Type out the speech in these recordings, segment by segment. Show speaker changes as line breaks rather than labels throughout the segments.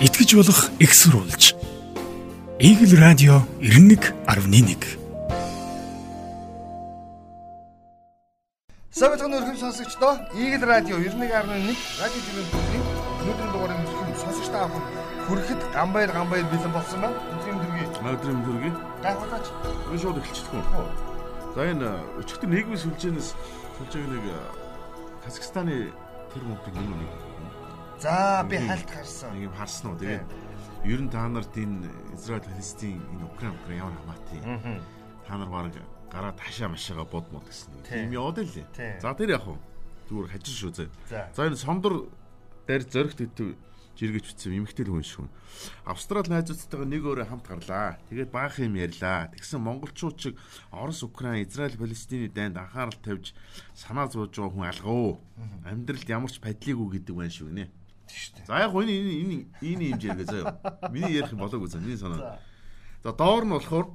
итгэж болох экссурулж. Игэл радио 91.1
Савцхан өргөм сонсогчдоо Игэл радио 91.1 радио жүжигний өнөөдрийн дугаарыг өргөм сонсогчдоо авах хүрэхэд гамбайр гамбайр бэлэн болсон байна. Өнөөдрийн дөргийн
Өдрийн төргийн
гайхуулаач.
энэ шууд эхэлчихдэг юм. За энэ өчигдөр нийгмийн сүлжээнээс сүлжээг нэг Казахстаны тэр мөнгөний нэг
За би хальт харсан.
нэг юм харсан уу. Тэгээд ер нь та нарт энэ Израиль Палестин энэ Украин Украин ямар хамаатай. Та нар баг гараа ташаа машаага бодмод гэсэн
Тийм.
яваад л. За тэр яг хуу зүгээр хажир шүү зэ.
За.
Энэ сондор дээр зөрөгт идэв жиргэж бичсэн эмэгтэй л хүн шүү. Австрали найзуудтайгаа нэг өөрөө хамт гарлаа. Тэгээд баах юм ярьлаа. Тэгсэн монголчууд чиг Орос, Украин, Израиль, Палестины дайнд анхаарал тавьж санаа зовж байгаа хүн алгаа. Амьдралд ямар ч падлиггүй гэдэг байна шүү нэ.
Тийштэй.
За яг энэ энэ энэ юм жиргээ заяа. Миний ярих юм болоог үзэн. Миний санаа. За доор нь болохоор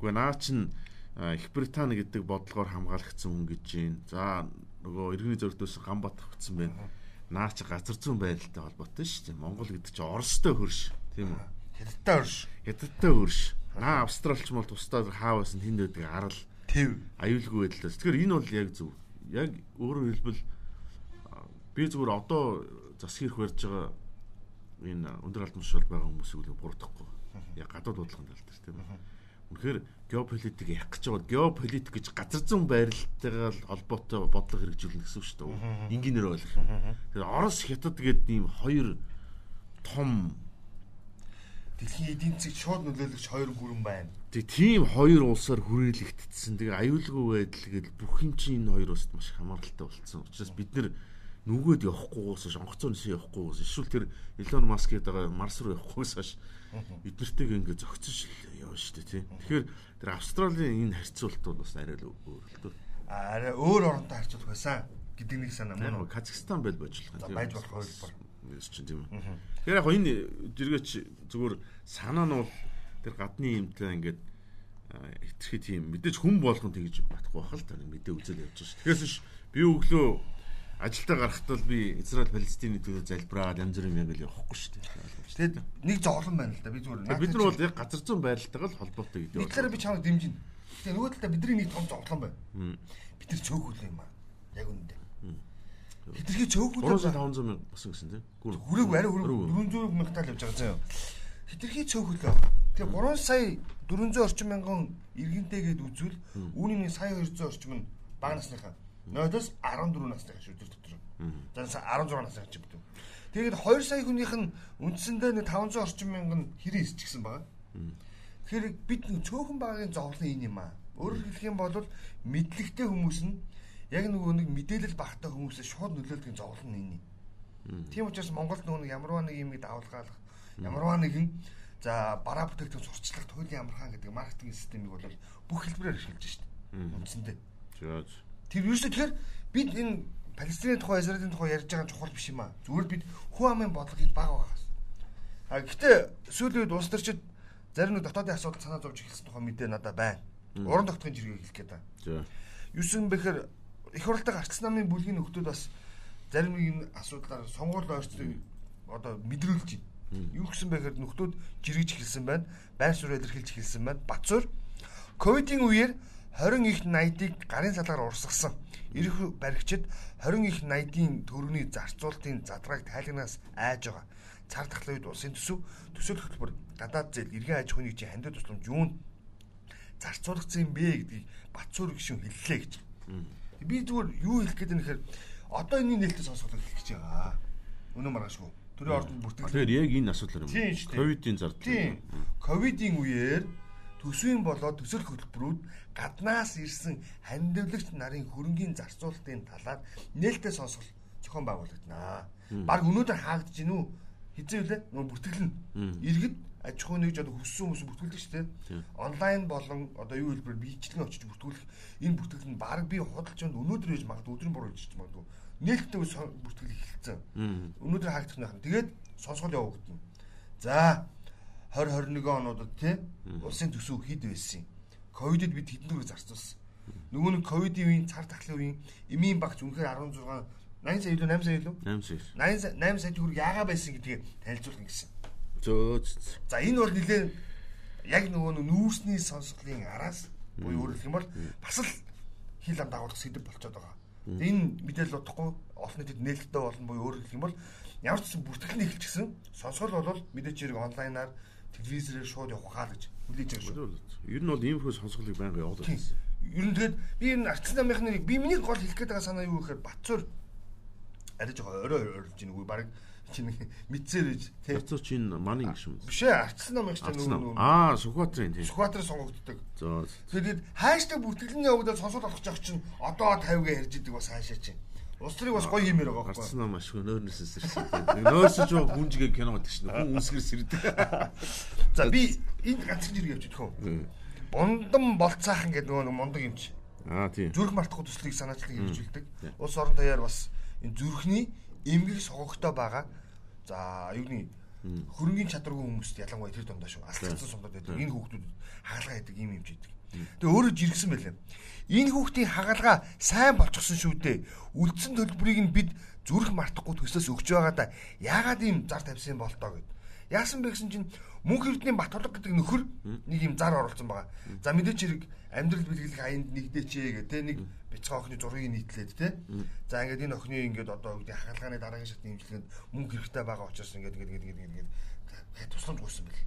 үгүй наа чин Их Британи гэдэг бодлогоор хамгаалагдсан хүн гэж байна. За нөгөө иргэний зөрөгдөөс Гамбат авцсан байна. Наа чи газар зүүн байралтай холбоотой шүү дээ. Монгол гэдэг чи Оростой хөрш. Тийм үү?
Хятадтай орш.
Хятадтай хөрш. Наа Австралч мол тусдаа хааваас нь тэнд байдаг арал
Тэв.
аюулгүй байдлаас. Тэгэхээр энэ бол яг зөв. Яг өөрөөр хэлбэл би зүгээр одоо засгийн хэрэг барьж байгаа энэ өндөр албан тушаал байгаа хүмүүсийг л буруудахгүй. Яг гадаад бодлогын тал дээр тийм үү. Үнэхээр геополитик яах гэж байгаа геополитик гэж газар зүүн байралтайгаа холбоотой бодлого хэрэгжүүлнэ гэсэн үг шүү дээ. Энгийнээр ойлгох. Тэгэхээр Орос хятад гэдэг ийм хоёр том
Дэлхийн эдийн засгийг шууд нөлөөлөгч хоёр гүрэн байна.
Тэг тийм хоёр улсаар хүрээлэгдсэн. Тэгээ аюулгүй байдал гэдэл бүх юм чинь энэ хоёр улсад маш хамааралтай болсон. Учраас бид нэр нүгөөд явахгүйгээс хойш онгоцоо нисэн явахгүйгээс эсвэл тэр Elon Musk гэдэг байгаа Марс руу явахгүйгээс хойш бид нартэйг ингээ зөгцөж явна шүү дээ тий. Тэгэхээр тэр Австралийн энэ харьцуулт бол бас арай л өөр л дээ.
А, Арай өөр оронтой харьцуулах байсан гэдэг нэг санаа мөн.
Казахстан байл божлох
За, байж болох хөлбөр.
Нэс чинь тийм үү. Тэгэхээр яг энэ жиргээч зүгээр санаа нь бол тэр гадны юмтай ингээд хэтэрхий тийм мэдээж хүн болгон тэгж батахгүй бахал та нэг мэдээ үзэл явж байгаа шүү. Тэгээс биш би өглөө ажилдаа гарахтаа л би Израиль Палестины төлөө залбираад янз бүрийн юм ингээл явахгүй шүү дээ.
Тэгээд нэг зовлон байна л да. Би зүгээр.
Бид нар бол яг газар зүүн байралтайгаа л холбоотой гэдэг
талаараа би чамд дэмжинэ. Тэгээ нөгөө талаа бидний нэг том зовлон байна. Бид нар цөөхөл юм аа. Яг үнэндээ. Хитрхи цөөхөл
3500 мянга басан гэсэн тийм.
Хүрээг арай хүрээг
Хүрээгүй.
400 мянгатай л явж байгаа заяа. Хитрхи цөөхөл байгаа. Тэгээ 3 сая 400 орчим мянган иргэнтэйгээд үзвэл үүний нэг сая 200 орчим нь бага насныхаа. Ноёдоос 14 насныхаа шүү дээ дотор. За 16 насныхаа ч битүү. Тэгээд 2 сая хүнийх нь үндсэндээ нэг 500 орчим мянган хэрэг исчихсэн байгаа. Тэгэхээр бид цөөхөн багын зовлон энэ юм аа. Өөрөөр хэлэх юм бол мэдлэгтэй хүмүүс нь яг нөгөө нэг мэдээлэл багтай хүмүүсээ шууд нөлөөлдөг зовлон энэ. Тийм учраас Монголд нөгөө ямарваа нэг юм давалгаалах, ямарваа нэгэн за бараа бүтээгдэхүүн сурчлах, туйлын амархан гэдэг маркетинг системийг бол бүх хэлбэрээр ашиглаж штеп. Үндсэндээ.
Жоо.
Тэр юу ч тэгэхээр бид энэ Палестины тухай, Израилийн тухай ярьж байгаа чухал биш юм аа. Зүгээр бид хүн амын бодлогыг бага багаас. А гэхдээ сүүлийн үед улс төрчид зарим нэг дотоодын асуудал санаа зовж эхэлсэн тухай мэдээ надад байна. Уран тогтхын жиргэг хэлэх гээд байна. Юусэн бэхэр их хурлын арчс намын бүлгийн нөхдүүд бас зарим нэг асуудлаар сонгуул ойрцыг одоо мэдрүүлж байна. Юу гэсэн бэхэр нөхдүүд жиргэж эхэлсэн байна. Байр суурь илэрхийлж эхэлсэн байна. Бацуур ковидын үеэр 20 их 80-ыг гарын салгаар урсгасан. Ирэх баригчид 20 их 80-ийн төрөний зарцуулалтын задрааг тайлагнаас айж байгаа. Цар тахлын үед улсын төсөв төсөөлөх хөтөлбөр гадаад зээл иргэн аж ахуйн нэгжийн хандив тусламж юунд зарцуулагдсан юм бэ гэдгийг Батцуур гişүн хэллээ гэж. Би зүгээр юу хэлэх гээд нэхэр одоо энэ нээлттэй сонсголоо хэлэх гэж байгаа. Өнөө маргаашгүй. Төрийн ордонд бүртгэл.
Тэгэхээр яг энэ асуудал юм. Ковидын зардал.
Тийм. Ковидын үеэр төсвийн болоод төсөл хөтөлбөрүүд гаднаас ирсэн хандивлагч нарын хөрөнгийн зарцуулалтын талаар нээлттэй сонсгол зохион байгуулагдана. Бараг өнөөдөр хаагдж гинүү хизээ үлээ нөгөө бүртгэл нь иргэд аж ахуй нэгж одоо хүссэн хүмүүс бүртгүүлдэг шүү дээ. Онлайн болон одоо юу хэлбэр биечлэн очиж бүртгүүлэх энэ бүртгэл нь бараг би худалч өнд өнөөдөр ээж магадгүй өдрийн бороо ээж магадгүй нээлттэй бүртгэл эхэлсэн. Өнөөдөр хаагдах нь байна. Тэгээд сонсгол явагдана. За 2021 онуудад тий улсын төсөв хэд байсан юм? Ковидд бид хэдэн төгрөг зарцуулсан. Нөгөө нэг ковидын үеийн цар тахлын үеийн эмийн багц үнэхээр 16 80 сая илүү 8 сая илүү
8 сая.
80 сая 8 сая төгрөг яага байсан гэдгийг танилцуулна гэсэн.
Зөө.
За энэ бол нэлээд яг нөгөө нүүрсний сонсголын араас буюу хэлэх юм бол бас л хил ам дагуулах сэдв болчиход байгаа. Энэ мэдээлэл удахгүй олон нийтэд нээлттэй болно буюу хэлэх юм бол ямар ч гэсэн бүртгэл нийлчихсэн сонсгол бол мэдээч хэрэг онлайнаар телевизээр шууд явах хаа гэж хүлээж байгаа шүү.
Ер нь бол иймэрхүү сонсголыг байнга явуулдаг.
Ер нь тэгээд би энэ арчсан намынхны нэг би миний гол хэлэх гээд байгаа санаа юу гэхээр Батцуур арай жоо орой орж ийн үгүй баг чинь мэдсээр ээж
тий. Батцуур чинь манай гişм.
Биш ээ арчсан намын чинь
нөгөө Аа Сүхбаатарын тий.
Сүхбаатарын сонгогддог.
За.
Тэгээд хааштай бүртгэлийн явагдаад сонсоод болох жоох чинь одоо 50-гээ ярьж идэг бас хаашаа чинь. Улс төрийг бас гоё юмэр байгаа
байхгүй. Гарцсан нам ашгүй нөөрнөөс сэрсэн. Нөөрсөж жоо гүнжигээ кино гэдэг чинь хүн үсгэр сэрдэг.
За би энд ганцхан зэрэг явж идэх үү? Бундан болцаахан гэдэг нөгөө мундаг юм чи.
Аа тийм.
Зүрх мартахгүй төслийг санаачлан хэрэгжүүлдэг. Улс орон даяар бас энэ зүрхний эмгэг согогтой байгаа. За юуны хөрөнгөний чадваргүй хүмүүст ялангуяа тэр дундаа шүү. Алцсан сумдад байдаг. Энэ хүүхдүүд хаалгаа хийдэг юм юм чийдэг. Тэгээ өөрөө жиргсэн байлаа. Энэ хүүхдийн хагалгаа сайн болчихсон шүү дээ. Үлдсэн төлбөрийг нь бид зүрх мартахгүй төсөөс өгч байгаа да. Яагаад ийм зар тавьсан бол тоо гэд. Яасан бэ гэсэн чинь мөнх эрдний Батулга гэдэг нөхөр нэг юм зар оруулсан байгаа. За мэдээч хэрэг амьдрал бэлгэлэх аянд нэгдээчээ гэх тэ нэг бяцхан охины зургийг нийтлээд тэ. За ингээд энэ охины ингээд одоо үгдийн хагалгааны дараагийн шатны имчилгээнд мөнгө хэрэгтэй байгаа учраас ингээд ингээд ингээд ингээд ингээд тусламж гуйсан бэл.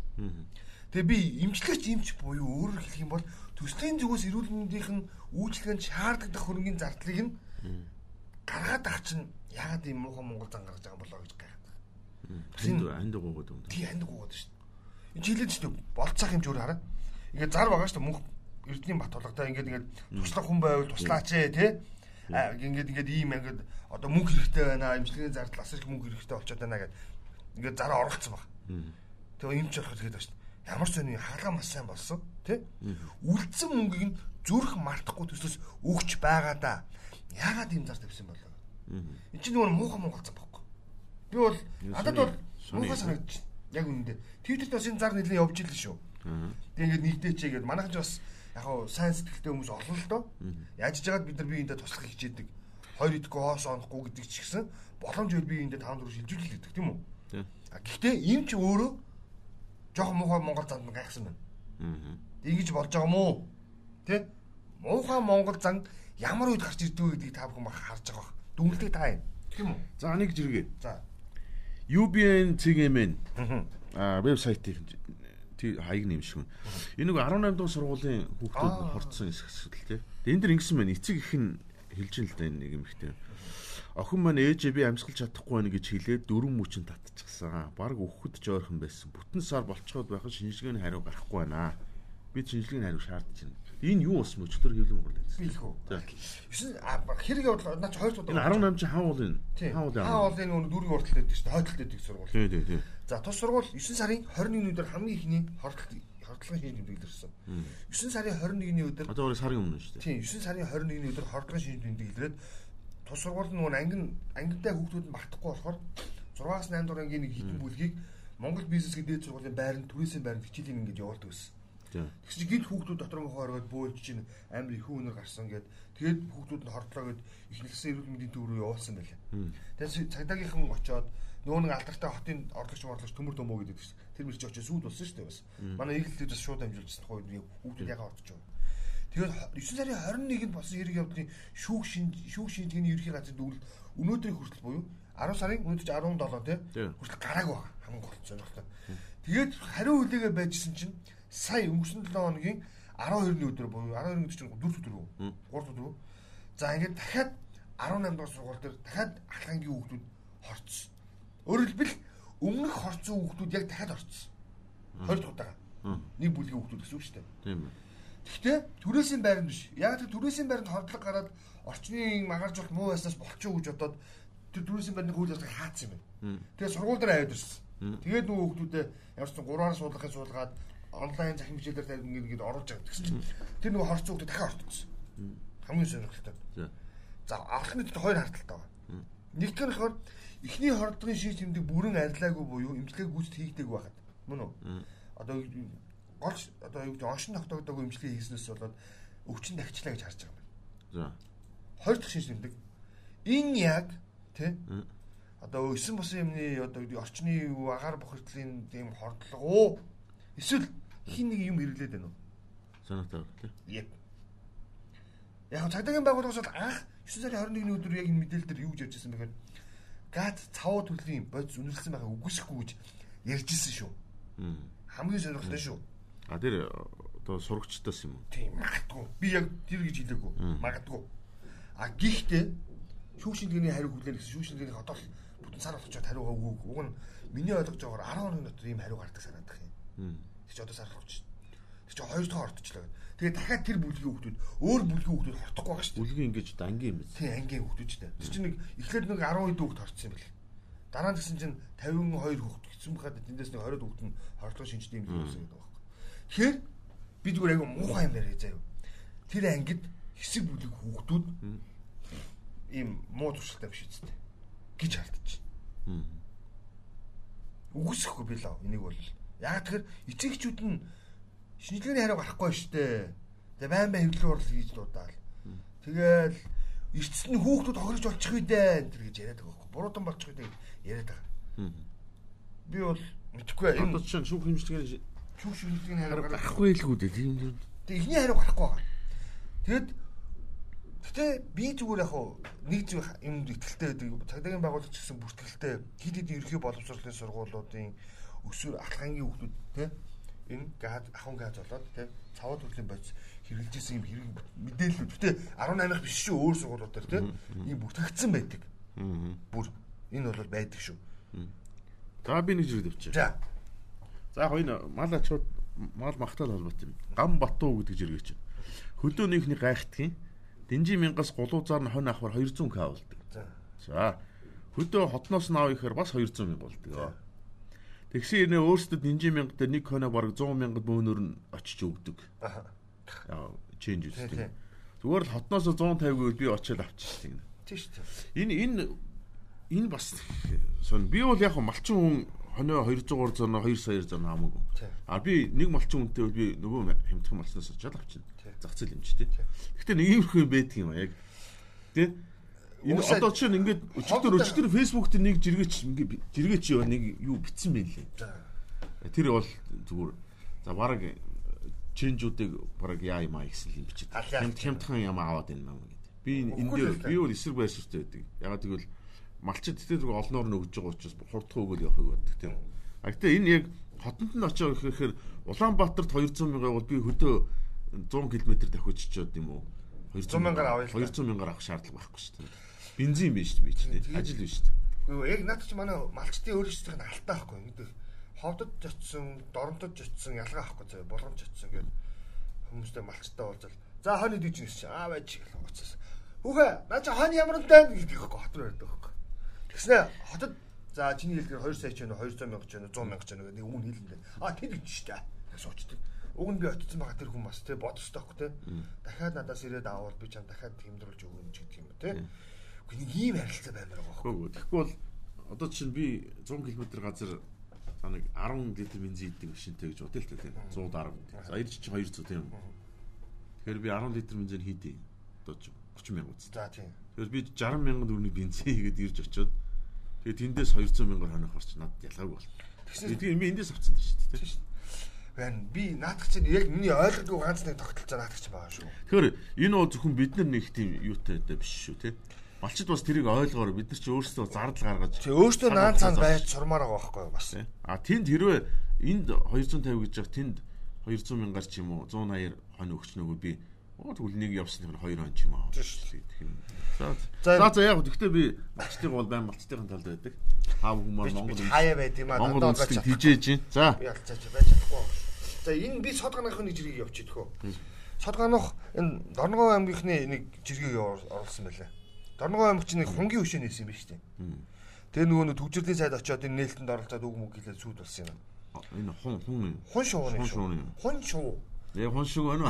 Тэгээ би имчилгээч имч буюу өөрөөр хэлэх юм бол төслийн зүгээс эрүүл мэндийн үйлчлэгэнд шаардлагатай хөрөнгөний зардлыг нь гаргаад ах чинь яагаад ийм муухай Монгол зан гаргаж байгаа болоо гэж гайхаад.
Ханд ханд гоогаад юм.
Тий ханд гоогаад шүү дээ. Жилээд шүү дээ. Болцоох юм ч өөр хараа. Ингээд зар байгаа шүү дээ. Мөнх Эрдэнийн бат болготой ингээд ингээд туслах хүн байвал туслаач ээ тий. А ингээд ингээд ийм ингээд одоо мөнгө хэрэгтэй байна. Имчилгээний зардал асар их мөнгө хэрэгтэй болчиход байна гэд ингээд зараа оролцсон баг. Тэгээ юм ч орох гэдэг байна шүү дээ ямар ч зөний хаалга маш сайн болсон тий үлдсэн мөнгийг нь зүрх мартахгүй төсөөс өгч байгаа да. Яагаад ийм зар тавьсан болоо энэ чинь нөгөө муухай монголцсон байхгүй. Би бол надад бол муухай санагдчих яг үнэндээ. Твиттерт бас энэ зар нэлээд явж ирлээ шүү. Тэг ингээд нэгдээчээ гээд манайхан ч бас яг хуу сайн сэтгэлтэй хүмүүс олон л доо. Яаж жагаад бид нар биеиндээ туслах хичээдэг хоёр идэхгүй хоос онохгүй гэдэг ч гэсэн боломж үл биеиндээ таван дөрөв шилжүүлэх гэдэг тийм үү? Гэхдээ ийм ч өөрөө жоохон муухай Монгол занд гайхсан байна. Аа. Ингэж болж байгаа мó? Тэ? Муухай Монгол зан ямар үед гарч ирдэг вэ гэдгийг та бүхэн харж байгаа. Дүнэлтийг та юм. Тийм үү?
За нэг зэрэг.
За.
UBN CGM аа вебсайтын хаяг нэмшгүй. Энэ нэг 18 дугаар сургуулийн хүүхдүүд хорцсон хэсэг тий. Энд дэр ингэсэн байна. Эцэг их нь хэлж ин л да энэ нэг юм ихтэй. Охин маань ээжээ би амьсгалж чадахгүй байна гэж хэлээд дөрөв мөчөнд татчихсан. Бараг өгөхөд ч ойрхон байсан. Бүтэн сар болцоход байхад шинжилгээний хариу гарахгүй байна. Би шинжилгээний хариу шаардж байна. Энэ юу болсон мөчтөр хэвлэн гурлаа.
Биелэх үү? 9 хэрэг явуулаа наач хоёр удаа.
Энэ 18 чи хаан уул энэ.
Хаан уул. Хаан уул энэ дүүргийн урталт байдаг шүү дээ. Хойдолт байдаг сургууль.
Тий, тий, тий.
За тус сургууль 9 сарын 21-ний өдөр хамгийн ихний хордлт хордлогын шинж тэмдэг илэрсэн. 9 сарын 21-ний өдөр
Одоо сарын өмнө шүү дээ.
Тийм 9 сарын 21-ний өдөр хордлогын шинж тэмдэг илрээд тус сургууль нь нөгөө ангин ангинтай хүүхдүүд нь багтахгүй болохоор 6-аас 8 дугаар ангийн нэг хитэн бүлгийг Монгол бизнес гэдэг сургуулийн байранд түрээсийн байранд хичээлийн ингээд явуулдаг байсан. Тэгс чи гинт хүүхдүүд дотор нь хоороод бөөлж чинь амар их хүнээр гарсан гэд тэгээд хүүхдүүд нь хордлоо гэд ихнэлсэн эрүүл мэндийн төв рүү явуулсан байлаа. Тэгээд цагдаагийнхан очоод нөгөө нэг алдартай хотын орлогч орлогч төмөр төмөө гэдэг чинь тэр мэрч очиж сүйд болсон шүү дээ бас. Манай эгэлдээд бас шууд амжилтсан хоо хүүхдүүд ягаа орчих юм. Тэгээд 9 сарын 21-нд болсон хэрэг явдлын шүүх шин шүүх шинжилгээний ерхий газрын дүгнэлт өнөөдрийн хүртэл буюу 10 сарын өнөөдөр 17 тий хүртэл гарааг байгаа хамгийн гол сонирхолтой. Тэгээд хариу хүлээгээ байжсэн чинь сая өнгөрсөн 7 хоногийн 12-ны өдөр буюу 12-ны өдөр чинь 4 өдөр үү? 3 өдөр үү? За ингээд дахиад 18 дугаар сургууль дээр дахиад алхангийн хүүхдүүд хорцсон. Өөрөөр хэлбэл өмнөх хорцсон хүүхдүүд яг дахиад орцсон. Хоёр дахь удаа. Нэг бүлгийн хүүхдүүд гэсэн үг шүү дээ.
Тийм ээ.
Гэхдээ түрээсийн байранд биш. Яг тэр түрээсийн байранд хордлого гараад орчны магаржуулт муу байснаас болчихоо гэж бодоод тэр түрээсийн байрны хууль ёсыг хаацсан юм байна. Тэгээ сургууль дээр аваад ирсэн. Тэгээд нөгөө хүүхдүүдээ ямар ч 3-аар суулгахын суулгаад онлайн захин хичээлээр тавь ингээд оруулж байгаа гэсэн чинь тэр нөгөө хорцсон хүүхдээ дахиад ортсон. Хамгийн сонирхолтой. За анхны дэд хоёр харталтай байна. Нэг нь болохоор эхний хордлогын шийд тэмдэг бүрэн арилаагүй буюу имчилгээ гүйцэд хийгдээгүй байхад. Мөн үү? Одоо гол одоо юу гэдэг оншин тогтоогдоогүй имчилгээ хийснээс болоод өвчин дахичлаа гэж харж байгаа юм байна.
За.
Хоёр дахь шинж тэмдэг. Энэ яг Тэ? Одоо өсөн босон юмны одоо орчны агаар бохирдлын тийм хордлого? Эсвэл хин нэг юм хэрэглээд байна уу?
Санаатай байна тий.
Yep. Яг цагдаагийн байгууллагаас бол анх 9 сарын 21-ний өдөр яг энэ мэдээлэл дээр юу гэж ярьжсэн бэхээр гад цавуу төрлийн бодис үнэлсэн байхаа үгүйсэхгүй гэж ярьжсэн шүү. Хамгийн сонирхолтой шүү.
А тэр одоо сурагчдаас юм уу?
Тийм магадгүй. Би яг тэр гэж хэлээгүй. Магадгүй. А гихтээ шүүгшин дэгний хариу хүлээнэ гэсэн шүүгшин дэгний одоо л бүтэн сар болгочод хариу өгөөг. Уг нь миний ойлгож байгаагаар 10 хоногийн дотор ийм хариу гардаг санагдах юм. Тэг чи одоо сар болгоч. Тэг чи хоёр дахь ортчлаа. Тэгээ дахиад тэр бүлгийн хүүхдүүд өөр бүлгийн хүүхдүүд хортохгүй байгаа шүү дээ.
Бүлгийн ингэж ангийн юм.
Тийм ангийн ч дээ. Тэр чинь нэг эхлээд нэг 10 хэд хүүхд хорцсон юм бэл. Дараа нь гэсэн чинь 52 хүүхд гэсэн бахад тэндээс нэг 20 хүүхд нь хордлого шинжтэй юм гэсэн гэдэг байхгүй. Тэгэхээр би зүгээр айгу муухай юм яриа заяа. Тэр ангид хэсэг бүлэг хүүхдүүд ийм муу туршилттай биш үстэй гэж хардчих. Үгүйсэхгүй би лав энийг бол яг тэгэхээр эцэгчүүд нь шинжилгээний хариу гарахгүй штэ. Тэгээ байн байн хэвлэл урал хийж дуудаал. Тэгэл эртс нь хүүхдүүд хохирж болчих үү дээ энэ гэж яриад байгаа байхгүй. Буруудан болчих үү дээ яриад байгаа. Би бол мэдхгүй
энэ одоо чинь шүүх хэмжлэгийн
шүүх шинжилгээний хариу
гарахгүй л үү дээ. Тийм юм.
Тэгээ ихний хариу гарахгүй байгаа. Тэгэд Гэтэ би зүгээр яг нэг зүйл юмд ихтэлтэй байдаг. Цагдаагийн байгууллагч гэсэн бүртгэлтэй хид хид ерхий боловсролын сургуулиудын өсвөр алхангийн хүүхдүүд те энэ газ ахын газ болоод те цаваа төрлийн бодис хэрэгжилжсэн юм хэрэг мэдээлэл. Гэтэ 18-ах биш шүү өөр сургуулиуд дээр те ийм бүртгэгдсэн байдаг. Бүр энэ бол байдаг шүү.
За би нэг зүйл өвчөө.
За.
За яг энэ мал ачууд мал магтаал холбоот юм. Гам Батуу гэдэг зэрэг чинь. Хөлөөнийхний гайхтгийн Динжи мянгаас гулуузаар нь хонь авахар 200 к болдог.
За.
Хөдөө хотноос нь авах ихээр бас 200 мянга болдог. Тэгсэн нэ өөрсдөд Динжи мянга дээр нэг хоноо бараг 100 мянгад бөөнөр нь очиж өгдөг.
Аа.
Change үстэй. Зүгээр л хотноос 150 би очиод авчихсан.
Тийм шүү дээ.
Энэ энэ энэ бас сон би бол яг малчин хүн хоноо 200 300 2 сая зам хамаагүй. А би нэг малчин хүнтэй би нөгөө хямдхан малчнаас очиад авчихна зах зээл юм чи тээ. Гэхдээ нэг иймэрхүү байдаг юм а яг. Тэ? Энэ одоо чинь ингээд өчигдөр өчигдөр фэйсбүүк дээр нэг жиргээч ингээд жиргээч юу нэг юу битсэн байлээ. Тэр бол зүгээр за бараг ченжүүдийг бараг яа юм а гэсэн юм. Хямд хямдхан юм аваад байна юм гэдэг. Би энэ дээр би бол эсрэг байшртай байдаг. Ягаад гэвэл малчид тэр зүгээр олноор нь өгж байгаа учраас хурдхан өгөөл явах гэдэг тийм. А гэтээ энэ яг хотонд нь очиж ихээр Улаанбаатарт 200 мянга бол би хөдөө 100 км давхиж юм уу?
200 мянгаар авъя.
200 мянгаар авах шаардлага байхгүй шүү дээ. Бензин биш шүү дээ. Ажил биш шүү дээ.
Яг наад чи манай малчтын нь алтаа байхгүй. Ингээд ховдод жочсон, доронтод жочсон ялгаа авахгүй заа. Боломж жочсон гэдэг хүмүүстэй малчтай уулзал. За хонь идэж ирсэн чи. Аа байж гэл гоцсон. Хүүхэ, наа чи хонь ямар нтай гэдэг байхгүй хотор байдаг байхгүй. Тэгснэ хотод за чиний хэлдгээр 2 сая ч вэ 200 мянга ч вэ 100 мянга ч вэ нэг үн хэлэндээ. Аа тэр гэж шүү дээ. Гэж суучдаг уг нь би очсон байгаа тэр хүн бас те бодстой байхгүй те дахиад надаас ирээд аавал би чам дахиад тэмдэрлж өгнө ч гэдэг юм те үгүй нэг ийм харилцаа баймаар байгаа
байхгүй. Тэгэхгүй бол одоо чинь би 100 км газар нэг 10 литр бензин идэг машинтай гэж бодъё л те 110 за ирж чи 200 тийм. Тэгэхээр би 10 литр бензин хийдэй одоо 30 мянга үст
за тийм.
Тэгэхээр би 60 мянган төгрөгийн бензин хийгээд ирж очиод тэгээ тэндээс 200 мянгаар хонох орч надад ялгаагүй бол тэгэхээр би эндээс авцсан шүү дээ тийм
байна. Би наадах чинь яг миний ойлгохгүй ганц нэг тогтолцоо наадах чинь байгаа шүү.
Тэгэхээр энэ бол зөвхөн бид нар нэг тийм юутай дэ биш шүү те. Малчид бас тэрийг ойлгоор бид нар чи өөрсдөө зардал гаргаж
чи өөрсдөө наан цаанд байж сурмаар байгаа байхгүй бас.
А тэнд хэрвээ энд 250 гэж яг тэнд 200 мянгаар ч юм уу 180 хон өгч нөгөө би тэгвэл нэг явсан тэр 2 хон ч юм аа. За за за яг гэхдээ би малчдын бол байн малчдын талд байдаг. Хаа хүмүүс Монгол
хаяа байд юм аа.
Монгол улсыг тижээж чинь. За.
Би алцаач байж чадахгүй. За энэ би содганых нэг жиргэг явчих дөхөө. Содганых энэ Дорногов аймгийнхны нэг жиргэг оруулсан байлаа. Дорногов аймагч нэг хунгийн хөшөө нээсэн юм ба штэ. Тэгээ нөгөө нэг төвчрлийн сайд очиод энэ нээлтэнд оролцоод үг мөг хэлээд сүйд болсон юм.
Энэ хун хун
хун шууны шүү. Хун шуу.
Яг хун шиг байна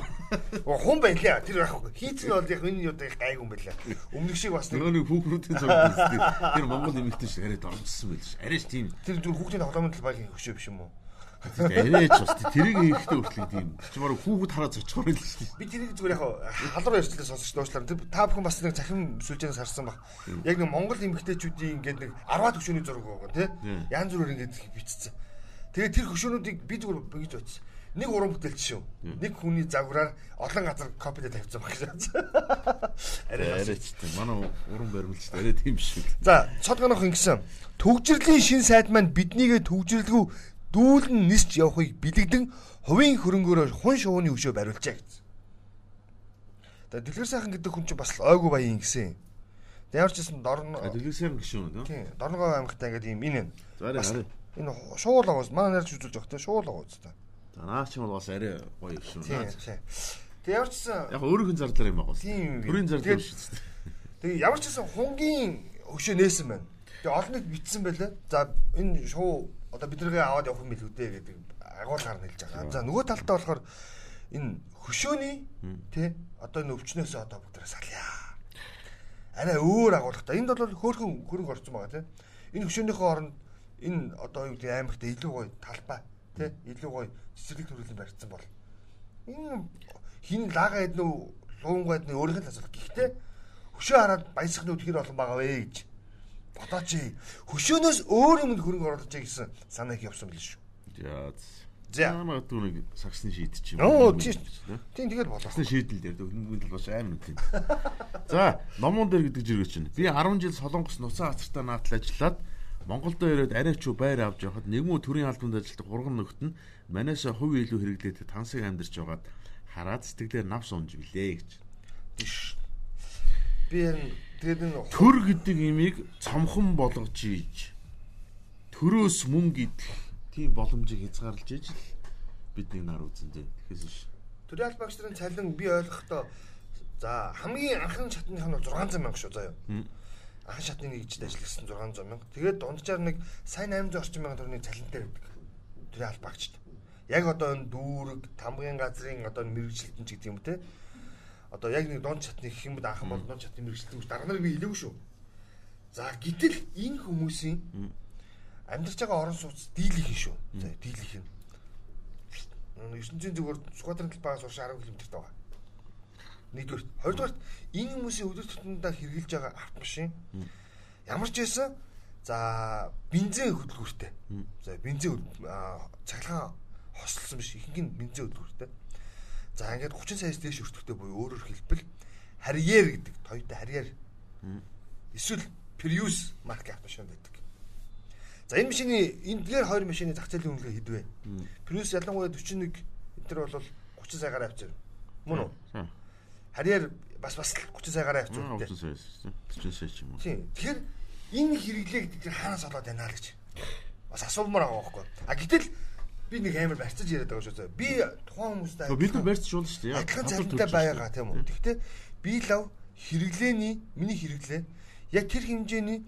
уу? Хун байлаа. Тэр яахгүй. Хийцэн бол яг энэ юу гайг юм байлаа. Өмнөх шиг бас
нэг нэг хүүхнүүдийн зураг үзтээ. Тэр Монгол эмэгтэй шиг арай дормжсон байл ш. Арайш тийм.
Тэр зүгээр хүүхдийн тоглоомын талбайгийн хөшөө биш юм уу?
Арайч бас тэрийг хийхдээ хүртэл тийм. Чи мараа хүүхэд хараад зочхоор л дээ.
Би тэрийг зүгээр яг халуурын ярьцлаа сонсож дуушлаар тэр та бүхэн бас нэг захин сүлжээнээс харсан баг. Яг нэг Монгол эмэгтэйчүүдийн ингээд нэг 10-аад хөшөөний зураг байгаа тий. Янз бүрээр ингээд бичсэн. Тэгээд тэр хөшөөнүүдийг би зүгээр ингэж бодсон. Нэг уран бүтээлч шүү. Нэг хүний загвараар олон газар копидэ тавьсан баг гэж. Арай
тийм. Манай уран баримлч арай тийм биш үү.
За, цодгонох ингэсэн. Төгжрлийн шин сайд маань биднийгээ төгжрлгүй дүүлэн нисч явахыг бэлэгдэн хувийн хөрөнгөөр хун шууны өшөө бариулжээ гэсэн. Тэгээ дэлгэр сайхан гэдэг хүн чинь бас л ойгүй баян гэсэн. Тэгээ ямар ч гэсэн дорн
Дэлгэсээр гişүүн нөө.
тийм дорногоо аймагтай ингээд юм энэ.
Зарай хараа.
Энэ шуул аваас манай нарч үзүүлж явах те шуул аваа үстэ.
За наач юм бол бас арай гоё
тийм. Тэгээ ямар ч гэсэн
Яг өөрийнх нь зардлаар юм байгаа.
Тийм.
Төрийн зардлаар
Тэгээд-
биш үү.
Тэгээ ямар ч гэсэн хунгийн өшөө нээсэн байна. Тэгээ олон нийт битсэн байлаа. За энэ шоу одоо биднийгээ аваад явах юм билүү дээ гэдэг агуулгаар нэлж байгаа. За нөгөө талдаа болохоор энэ хөшөөний тий одоо энэ өвчнөөсөө одоо бүгдээ салъя. Арай өөр агуулгатай. Энд бол хөөхөн хөрөнгө орсон байгаа тий. Энэ хөшөөнийхөө оронд энэ одоо юу гэдэг аймагт илүү гоё талбай тий илүү гоё цэцэрлэг төрөлн барьсан бол энэ хин лага эднэ луунгаа эднэ өөрийнх нь асуулт. Гэхдээ хөшөө хараад баясахны үтгэр олон байгаа вэ гэж бодооч. Хөшөөнөөс өөр юмд хөрөнгө оруулж гэсэн санаа их явсан билээ шүү.
За.
За.
Магадгүй нэг саксны шийдэж юм.
Оо тийм тийм тэгээд болоо.
Саксны шийдэл дээр хөнгөний талбаш амар үгүй. За, номон дээр гэдэг зэрэг чинь. Би 10 жил Солонгос нуцаа хацартаа наатал ажиллаад Монголдо ирээд арайч уу байр авч явахад нэгмүү төрийн албанд ажилладаг гурван нөхд нь манайсаа хувь илүү хэрэглээд тансыг амьдарч байгаад хараад сэтгэлээр навс унж билээ гэж.
Тийш. Би энэ тэгээд энэ
Төр гэдэг имийг цомхон болгож ийж төрөөс мөнгө идэх тийм боломжийг хязгаарлаж иж л бидний нар үзэн дээ. Тэгэхээс биш.
төрийн албаагч нарын цалин би ойлгохдоо за хамгийн анхны шатных нь бол 600 мянга шүү заяа. Анхан шатны нэгжид ажилласан 600 мянга. Тэгээд дунджаар нэг сайн 800 орчим мянган төгрөгийн цалинтай байдаг. Төрийн албаагчд. Яг одоо энэ дүүрэг, тамгын газрын одоо мэрэгчлэлтэн ч гэдэг юм те. Одоо яг нэг дунд чатны гэх юм бол анхан бол дунд чатны мэрэгчлэлтэн гэж дарга нар би хэлээгүй шүү. За гэтэл энэ хүмүүсийн амьдарч байгаа орон сууц дийлэх нь шүү. За дийлэх нь. 900 зүгээр Сүхбаатарын талбайгаас урш 10 км байгаа. Нэгдүгээр. Хоёрдугаар энэ хүмүүсийн өдөр тутамдаа хэрэгжилж байгаа автомашин ямар ч байсан за бензин хөдөлгөөртэй. За бензин цахилгаан хослсон биш ихэнх нь бензин хөдөлгөөртэй. За ингээд 30 саяас дээш өртөхтэй буюу өөрөөр хэлбэл Harrier гэдэг Toyota Harrier. Эсвэл Prius маркийн автомашин байдаг. За энэ машины энэ дээр хоёр машины зах зээлийн үнэлгээ хэдвэ? Prius ялангуяа 41 энэ төр бол 30 сая гараа авчир. Мөн үү?
За.
Харьяар бас бас л 30 сая гараа авчир.
Аа, 30 сая. 40 сая ч юм уу.
Тийм. Тэгэхээр энэ хэрэглээг тэр хаанаас олоод байна л гэж. Бас асуумаар байгаа байхгүй. А гэтэл би нэг амар барьцаж яриад байгаа шүү дээ. Би тухайн хүмүүстэй
Бид нар барьж шуулна шүү дээ.
Адилхан цалинтай
төлж
байгаа
шүү
тийм үү. Гэхдээ би лав хэрэглээний миний хэрэглээ яг тэр хэмжээний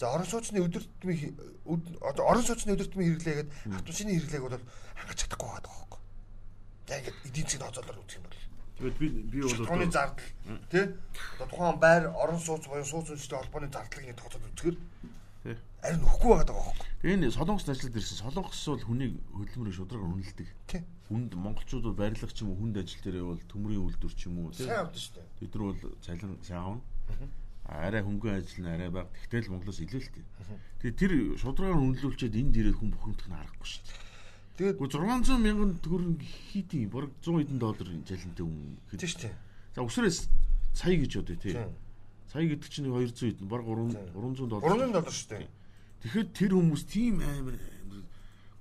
за орон сууцны өдөр тутмын хи- өд- одоо орон сууцны өдөр тутмын хэрэглээгээд автомашины хэрэглээг бол хангаж чадахгүй байгаа байхгүй. Яг эдийн засгийн тооцоолоор үзэх юм бол
Тэгээд би би бол
Тухайн зардал тий одоо тухайн байр орон сууц буюу сууц үндэсний холбооны зардлыг нэг тооцоод үзэхээр
Тий.
арин өгөхгүй байгаа даа байхгүй.
Энэ солонгост ажиллаад ирсэн. Солонгос бол хүнийг хөдөлмөрөөр шударгаар үнэлдэг. Хүнд монголчууд бол барилга ч юм уу хүнд ажил дээр бол төмрийн үйлдвэр ч юм уу тий.
Сайн авдаг шүү дээ.
Бид нар бол цалин сайн авна. Арай хөнгөн ажил нь арай баг. Тэгтэл Монголоос илүү л тий. Тэгээ тэр шударгаар үнэлүүлчихэд энд ирээд хүн бухимдах нь аргагүй шүү дээ.
Тэгээд
Гэхдээ 600 мянган төгрөг хийдий бараг 100 хэдэн доллар жалинтай хүн хэд.
тийш тий.
За өсвөрөөс сая гэж бодъё тий.
Тийм.
Сая гэдэг чинь 200 хэдэн бараг 3 300 доллар.
300 доллар шүү дээ.
Тэгэхэд тэр хүмүүс тийм амар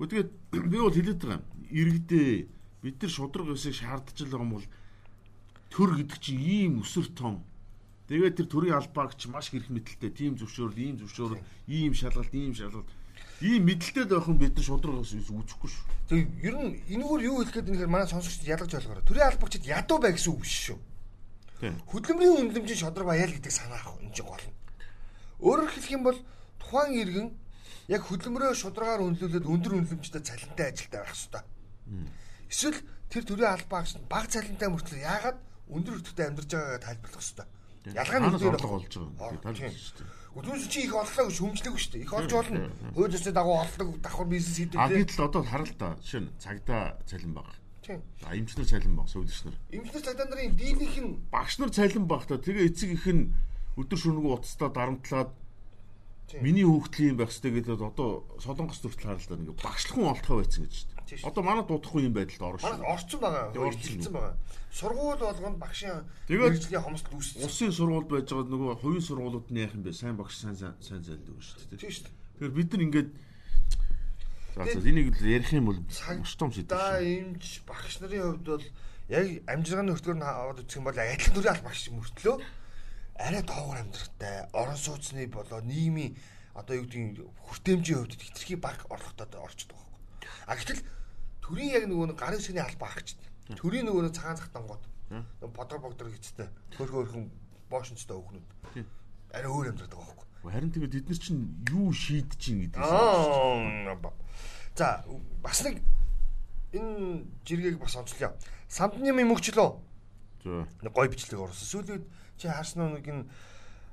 Гэхдээ тэгээд би бол хэлээд байгаа юм. Иргэдээ бид нар шудраг өсөй шаардж байгаа юм бол төр гэдэг чинь ийм өсөр том. Тэгээд тэр төрийн албаагч маш хэрэг мэдлэлтэй тийм зөвшөөрөл, ийм зөвшөөрөл, ийм шалгалт, ийм шалгалт. Ийм мэдлэлтэй байх юм бид нар шудраг үүсэхгүй шүү.
Тэг ер нь энэгээр юу хэлэх гээд нэхэр манай сонсогчд ялгаж ойлгоорой. Төрийн албагчид ядуу бай гэсэн үг биш шүү. Хөдөлмөрийн үнэлэмжийн шодрог баяа л гэдэг санаа ах энэ чинь гол. Өөрөөр хэлэх юм бол тухайн иргэн яг хөдөлмөрөө шударгаар үнэлүүлээд өндөр үнэлэмжтэй цалинтай ажилтай байх хэрэгтэй. Эсвэл тэр төрийн албаагч нь бага цалинтай мөртлөө яагаад өндөр өртөгтэй амьдарч байгаагаа тайлбарлах хэрэгтэй. Ялгаа нь
Хаанаас
хэдээр
орлого
байх вэ?
олж байгаа юм.
Ор-
Тэгээд
Өдөөс чи их оллоо гэж хүмжлэхгүй шүү дээ. Их олж болно. Хууль ёсны дагуу олдог давхар бизнес хийдэг.
А гэтэл одоо харал та жишээ нь цагдаа цалин баг.
Тийм.
За эмчнэр цалин баг, сувлэгч нар.
Эмчнэр цагдаа нарын дийлийнх нь
Багш нар цалин баг та. Тэгээ эцэг их нь өдөр шөнөгүй уцтаа дарамтлаад миний хүүхдлийн юм байх хэрэгтэй гэдэг одоо солонгос төртөл харалдаа нэг багшлахын олдохоо байцсан гэж дээ.
шүү.
Одоо манад дуудахгүй юм байдалд орно шүү.
орцсон байгаа.
Тийм, орцсон.
Хилцсэн байгаа. Сургууль болгонд багшийн мэрэгжлийн хомсдол үүссэн.
Усын сургууль байж байгаа нөгөө хувийн сургуулиуд нь яах юм бэ? Сайн багш сайн сайн зайлдаг шүү дээ.
Тийм шүү дээ.
Тэгэхээр бид нар ингээд За энийг л ярих юм бол том сэдв
Да эмч багш нарын хувьд бол яг амжиргааны хөтгөр нь аваад үзэх юм бол адилхан төрлийн аль багш мөртлөө арай доогор амьдралтай орон сууцны болоо нийгмийн одоо юу гэдгийг хүртээмжийн хувьд хитрхи баг орлоготой орчдөг байхгүй. А гэтэл төрийн яг нөгөө гарын шигний албаа агч. Төрийн нөгөө цагаан захтангууд. Бодор богдор гэжтэй. Хөрхөн хөрхөн боошинцтой өөхнүүд.
Тийм.
Арай өөр амьдралтай байхгүй.
Харин тэгээд бид нар чинь юу шийдэж чинь гэдэг юм.
За бас нэг энэ жиргэг бас онцлоо. Самдны мөнгчлөө
За.
нэг гой бичлэг оруулсан. Сүүлд чи харсан нэг энэ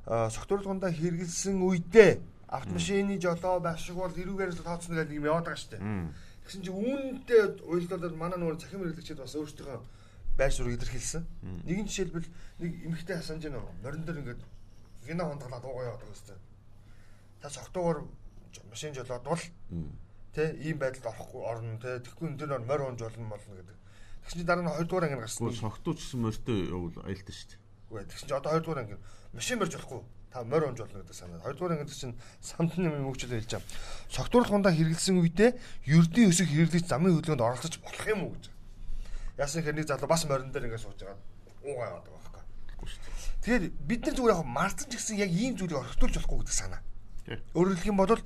согтуурлгондоо хэрэгэлсэн үедээ автомашины жолоо байх шиг бол эрүүгээр л тооцно гэдэг юм яваад байгаа шүү дээ. Тэгсэн чи үүнтэй уялдуулаад манай нөгөө цахим хэрэглэгчид бас өөрсдийнхөө байр суурийг илэрхийлсэн. Нэгэн жишээлбэл нэг эмэгтэй хасанж нөө морин дээр ингээд гинэ хонтгалаад уугаа яваад байгаа дээ. Та согтуугаар машин жолоод бол тэ ийм байдалд орохгүй орно тэ тэгэхгүй энэ дээр морь унж болно болно гэдэг. Тэгсэн чи дараа нь 2 дугаар анги гарсан.
Согтууч гэсэн морьтой явуул аюултай шүү дээ.
Үгүй тэгсэн чи одоо 2 дугаар анги машин морж болохгүй. Та морь унж болно гэдэг санаа. 2 дугаар анги чинь самтны юм хөгжил хэлж байгаа. Согтуурлахундаа хэрэгэлсэн үедээ ердийн өсөг хэрэглэж замын хөдөлгөөнд оролцож болох юм уу гэж. Яасан хэрэг нэг залуу бас морин дээр ингээд сууж байгаа. Уугаа яваад байгаа байхгүй. Тэгэхээр бид нар зүгээр яг мартсан ч гэсэн яг ийм зүйлийг орхитуулж болохгүй гэдэг санаа. Өөрөөр хэлэх юм бол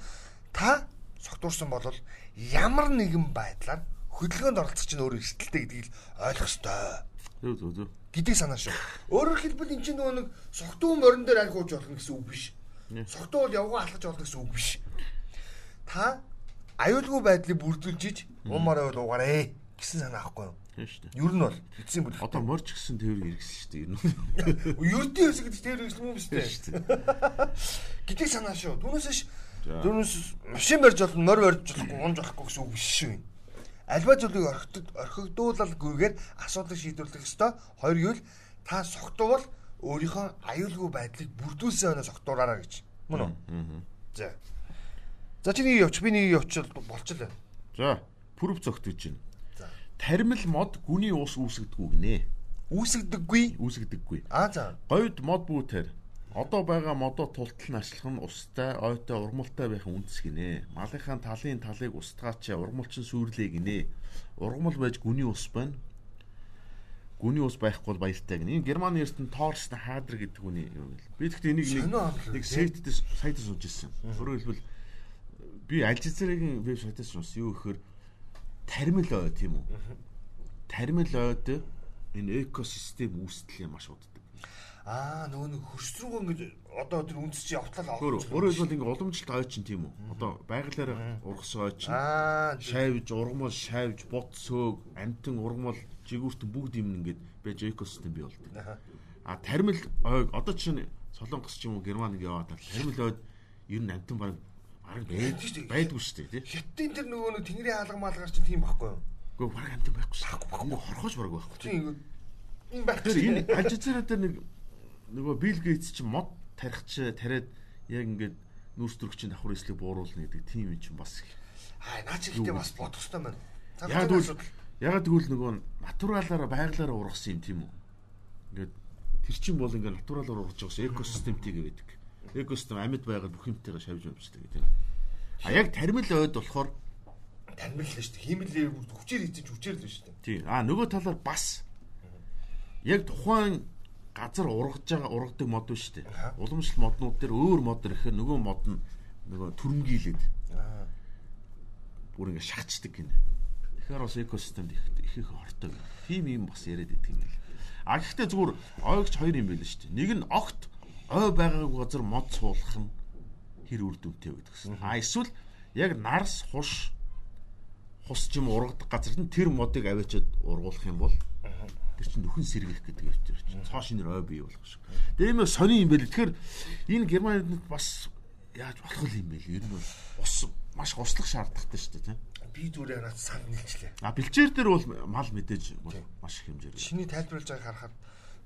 та согтуурсан бол ямар нэгэн байдлаар хөдөлгөөнд оролцох чинь өөрөө эрсдэлтэй гэдгийг ойлгох ёстой
Зөв зөв зөв.
Гэдэг санаа шүү. Өөрөөр хэлбэл эн чинь нөгөө нэг согтуу морин дээр аль хууж болно гэсэн үг биш. Согтуу бол явгаа алхаж болно гэсэн үг биш. Та аюулгүй байдлыг бүрдүүлж иж уумаараа бол уугаарэ гэсэн санаа аахгүй юу?
Тийм шүү дээ.
Ер нь бол эцсийн бүлэг.
Одоо морж гисэн тээвэр хэрэгсэн шүү дээ. Ер нь.
Ердийн өсөг гэдэг тэр юм юм биш үү? Гэдэг санаа шүү. Түүнээс ш түүнээс машин барьж болно, морь барьж болохгүй, унж болохгүй гэсэн үг биш шүү. Альва зүйлийг орхигд орхигдуулалгүйгээр асуудлыг шийдвэрлэх ёстой. Хоёр гэвэл та согтуувал өөрийнхөө аюулгүй байдлыг бүрдүүлсэн өнөө согтуураараа гэж. Мөн үү? За. За чи нэг явууч, би нэг явуучвал болчихлоо.
За, пүрв цогт гэж байна.
За.
Тармил мод гүний ус үүсгдэггүй гинэ.
Үүсгдэггүй.
Үүсгдэггүй.
Аа за.
Говьд мод бүүтэр одоо байгаа модоо тултал нь ашлах нь устай, ойтой, ургамалтай байх үндэс гинэ. Малынхаа талын талыг устгаач, ургамалчин сүрлээ гинэ. Ургамал байж гүний ус байна. Гүний ус байхгүй бол баяртай гинэ. Энэ Германы эрдэнэ Торстен Хадер гэдэг хүний юм л. Би тэгтээ энийг нэг сайтд сайтд сууж ирсэн. Өөрөөр хэлбэл би Аль Жазирын веб сайтаас унсан юу гэхээр тармил ой тийм үү? Тармил ойд энэ экосистем үүсдэл юм маш уддаг.
Аа нөгөө нэг хөрсрүүг ингэж одоо тэр үндэс чи явтлал авах.
өөрөөр хэлбэл ингээ уламжлалт ой чинь тийм үү? Одоо байгалиар ургасан ой чинь
Аа
шавж, ургамал, шавж, бут сөөг, амтан, ургамал, жигүүртэн бүгд юм ингээд байж экосистем бий болдог. А тармил ойг одоо чинь Солонгос ч юм уу Герман ингээ яваад тармил ойд ер нь амтан баг баг
Байдаг шүү дээ.
байдгүй шүү дээ тий.
Хятадын тэр нөгөө нэг тэнгэрийн хаалга маалгаар чинь тийм байхгүй юу?
Гэхдээ баг амтан байхгүй шүү. Ингээ хорхож баг байхгүй. тий.
Тийм юм байх
Тэр энэ Жазира дээр нэг нөгөө Билл Гейтс чинь мод тарихч тариад яг ингээд нүүрс төрөгчийн давхар эслийг бууруулна гэдэг тийм юм чинь бас их.
Аа наа чи ихтэй бас бодох хэрэгтэй байна.
Яг тэгвэл яг тэгвэл нөгөө натуралаараа байгалаараа ургасан юм тийм үү? Ингээд тэр чинь бол ингээд натуралаар ургаж байгаас экосистемтэй гэдэг. Экосистем амьд байгаад бүх юмтайгаа шавж явждаг тийм. А яг тармил ойд болохоор
таньмал л шүү дээ. Хиймэл хүчээр хийж хүчээр л шүү дээ.
тий. А нөгөө талаар бас яг тухайн газар ургаж байгаа ургадаг мод биш үү? Уламжлалт моднууд дээр өөр мод ирэхээр нөгөө мод нь нөгөө түрмгийлээд
Аа.
бүр ингэ шахацдаг гинэ. Тэгэхээр бас экосистемд их их хортой. Тийм юм бас яриад байдаг юм бэл. А гэхдээ зүгээр ойгч хоёр юм байл шүү дээ. Нэг нь огт ой байгаагүй газар мод суулгах нь хэр үр дүнтэй байдагсан. А эсвэл яг нарс хуш хус ч юм ургадаг газар нь тэр модыг аваачаад ургуулах юм бол Тэр чинь нөхөн сэргэх гэдэг юм чинь. Цоо шинээр ой бий болох шиг. Тэгээ юм сони юм байл. Тэгэхээр энэ Германд бас яаж болох юм бэ? Ер нь бол ус маш услах шаардлагатай шүү дээ, тийм.
Би зүгээр наад санд нийлчлээ.
А бэлчээр дээр бол мал мэдээж маш их хэмжээр.
Шиний тайлбарлаж байгааг харахад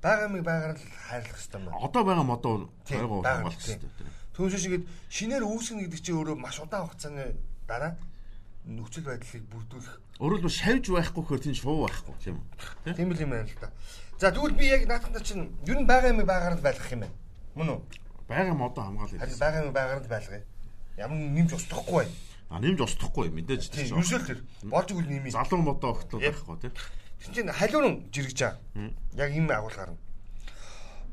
байгаа миг байгаар нь хайрлах хэрэгтэй байна.
Одоо байгаа модоо хамгаалах
тийм.
хэрэгтэй.
Түүнээс ингээд шинээр үүсгэнэ гэдэг чинь өөрөө маш удаан хугацааны дараа нөхцөл байдлыг бүрдүүлэх
Өөрөөр хэлбэл шавж байхгүй хөр тийм шуу байхгүй тийм үү? Тийм.
л юм байна л да. За тэгвэл би яг наадахта чинь ер нь байгаа юм байгаар нь байлгах юм байна. Мөн үү?
Байгаа модоо хамгаалъя.
Харин байгаа юм байгаар нь байлгая. Ямар нэмж устгахгүй бай.
А нэмж устдахгүй мэдээж
Тийм
тийм.
ерөөсөө л тэр болж игэл нэмий.
Залуу модоо
Yep.
байхгүй тийм.
Тэр чинь халуун жиргэж байгаа. Яг ийм агуулгаар нь.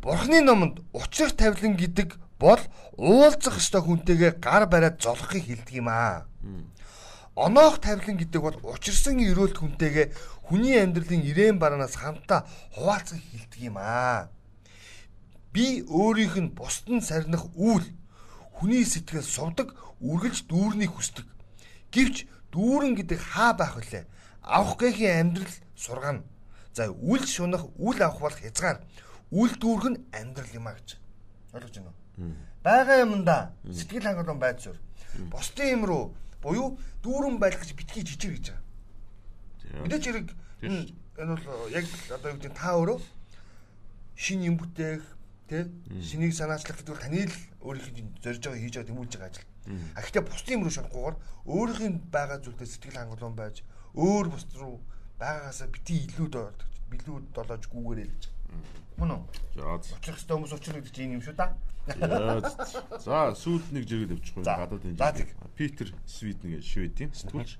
Бурхны номонд учрах тавилан гэдэг бол уулзах ёстой хүнтэйгээ гар бариад золохыг хэлдэг юм аа. Оноох тавилан гэдэг бол учирсан өрөөлт хүнтэйгээ хүний амьдралын ирээн баранаас хамтаа хуваалцах хэлдэг юм аа. Би өөрийнх нь бусд нь сарнах үйл хүний сэтгэл сувдаг үргэлж дүүрнийг хүсдэг. Гэвч дүүрэн гэдэг хаа байх вүлээ? Авах гэхийн амьдрал сургана. За үл шунах, үл авах бол хязгаар. Үл дүүрэх нь амьдрал юм а гэж. Ойлгож байна уу? Бага юмда сэтгэл хангалуун байж сур. Бусдын юм руу буюу дүүрэн байх гэж битгий жижиг гэж байгаа. Мэдээч хэрэг энэ бол яг л одоо юу гэдэг та өөрөө шин юм бүтээх тий шинийг санаачлах гэдэг бол таны л өөрийнх нь зорж байгаа хийж байгаа тэмүүлж байгаа ажил. А гэхдээ бусдын юм руу шунахгүйгээр өөрийнх нь байгаа зүйлдээ сэтгэл хангалуун байж өөр бус руу байгаагаасаа бити илүү доод билүү долоож гүүгээрэй гэж. Мөн үү?
За
Очих хэвээр хүмүүс очих гэдэг чинь юм шүү да.
За сүүлд нэг жирэд өвчих
За.
гадаадын
За,
жиргээ. Питер Свиден гэж шведийн сэтгүүлч.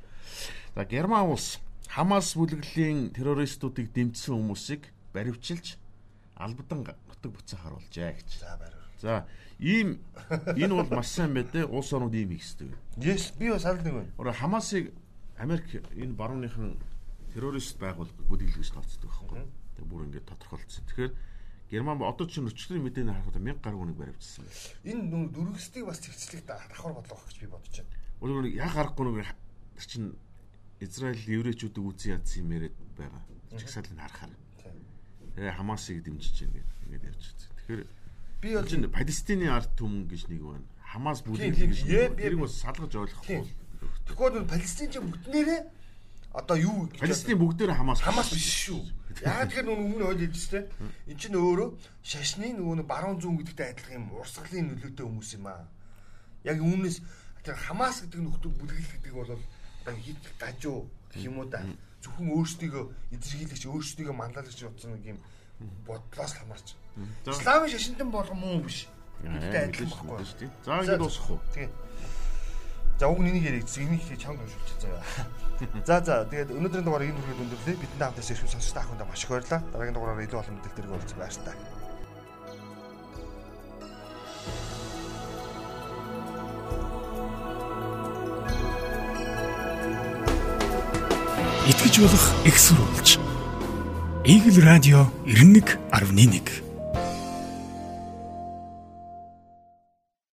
За Герман улс Хамас бүлэглэлийн террористуудыг дэмжсэн хүмүүсийг баривчилж албадан нутаг буцаа харуулжээ гэж.
За байр.
За ийм энэ бол маш сайн байдэ улс орнууд ийм хийх хэрэгтэй.
Yes би бас аль нэг байна.
Ороо Хамасыг Америк энэ барууныхан террорист байгууллага бүлэглэж тооцдог байхгүй. Тэгээ бүр ингээд тодорхойлцсон. Тэгэхээр Герман одоо чинь өчтөрийн мэдээний харахад 1000 гаруй хүнийг баривчилсан байна.
Энэ нүг дөрвөстийг бас тэгцлэх давхар бодлого гэж би бодож байна.
Өөрөөр яг гарахгүй нэг тэр чинь Израиль еврейчүүдийг үзэн ядсан юм яриад байгаа. Чагсаалыг харахаар. Тэгээ Хамасыг дэмжиж байна гэдэг явж байгаа. Тэгэхээр
Би
бол чинь Палестины ард түмэн гэж нэг байна. Хамас бүлэг гэж нэг. Тэрийг бас салгаж ойлгохгүй.
Тэгэхгүй бол Палестинч бүтнээрээ одоо юу
Палестин бүгдээр Хамас
Хамас биш шүү. Яагаад тэгэхээр нүг өмнө ойлж хэлжтэй. Энд чинь өөрөө шашны нөгөө баруун зүүн гэдэгтэй адилхан юм урсгалын нөлөөтэй хүмүүс юм аа. Яг үүнээс тэр Хамас гэдэг нөхдөг бүлэглэл гэдэг бол одоо хит гажуу гэх юм уу да. Зөвхөн өөрсдийгөө эзэрхийлэгч өөрсдийгөө мандаалагч утсан нэг юм бодлоос хамаарч. Исламын шашинтан болгон муу биш. Гэдэгтэй адилхан баггүй.
мэдээж тийм. За ингэ дуусах уу?
Тэгээ. За уг нэнийг яриг зэгнийг их чанга уншуулчих заяа. За за тэгээд өнөөдрийн дугаарыг энэ хүрээд өндөрлөе. Бидний хамтаас ирсэн сонсогч та бүхэнд маш их баярлалаа. Дараагийн дугаараар илүү олон мэдээлэлээр уулзах баярлалаа.
итгэж болох экссурулж. Игэл радио 91.1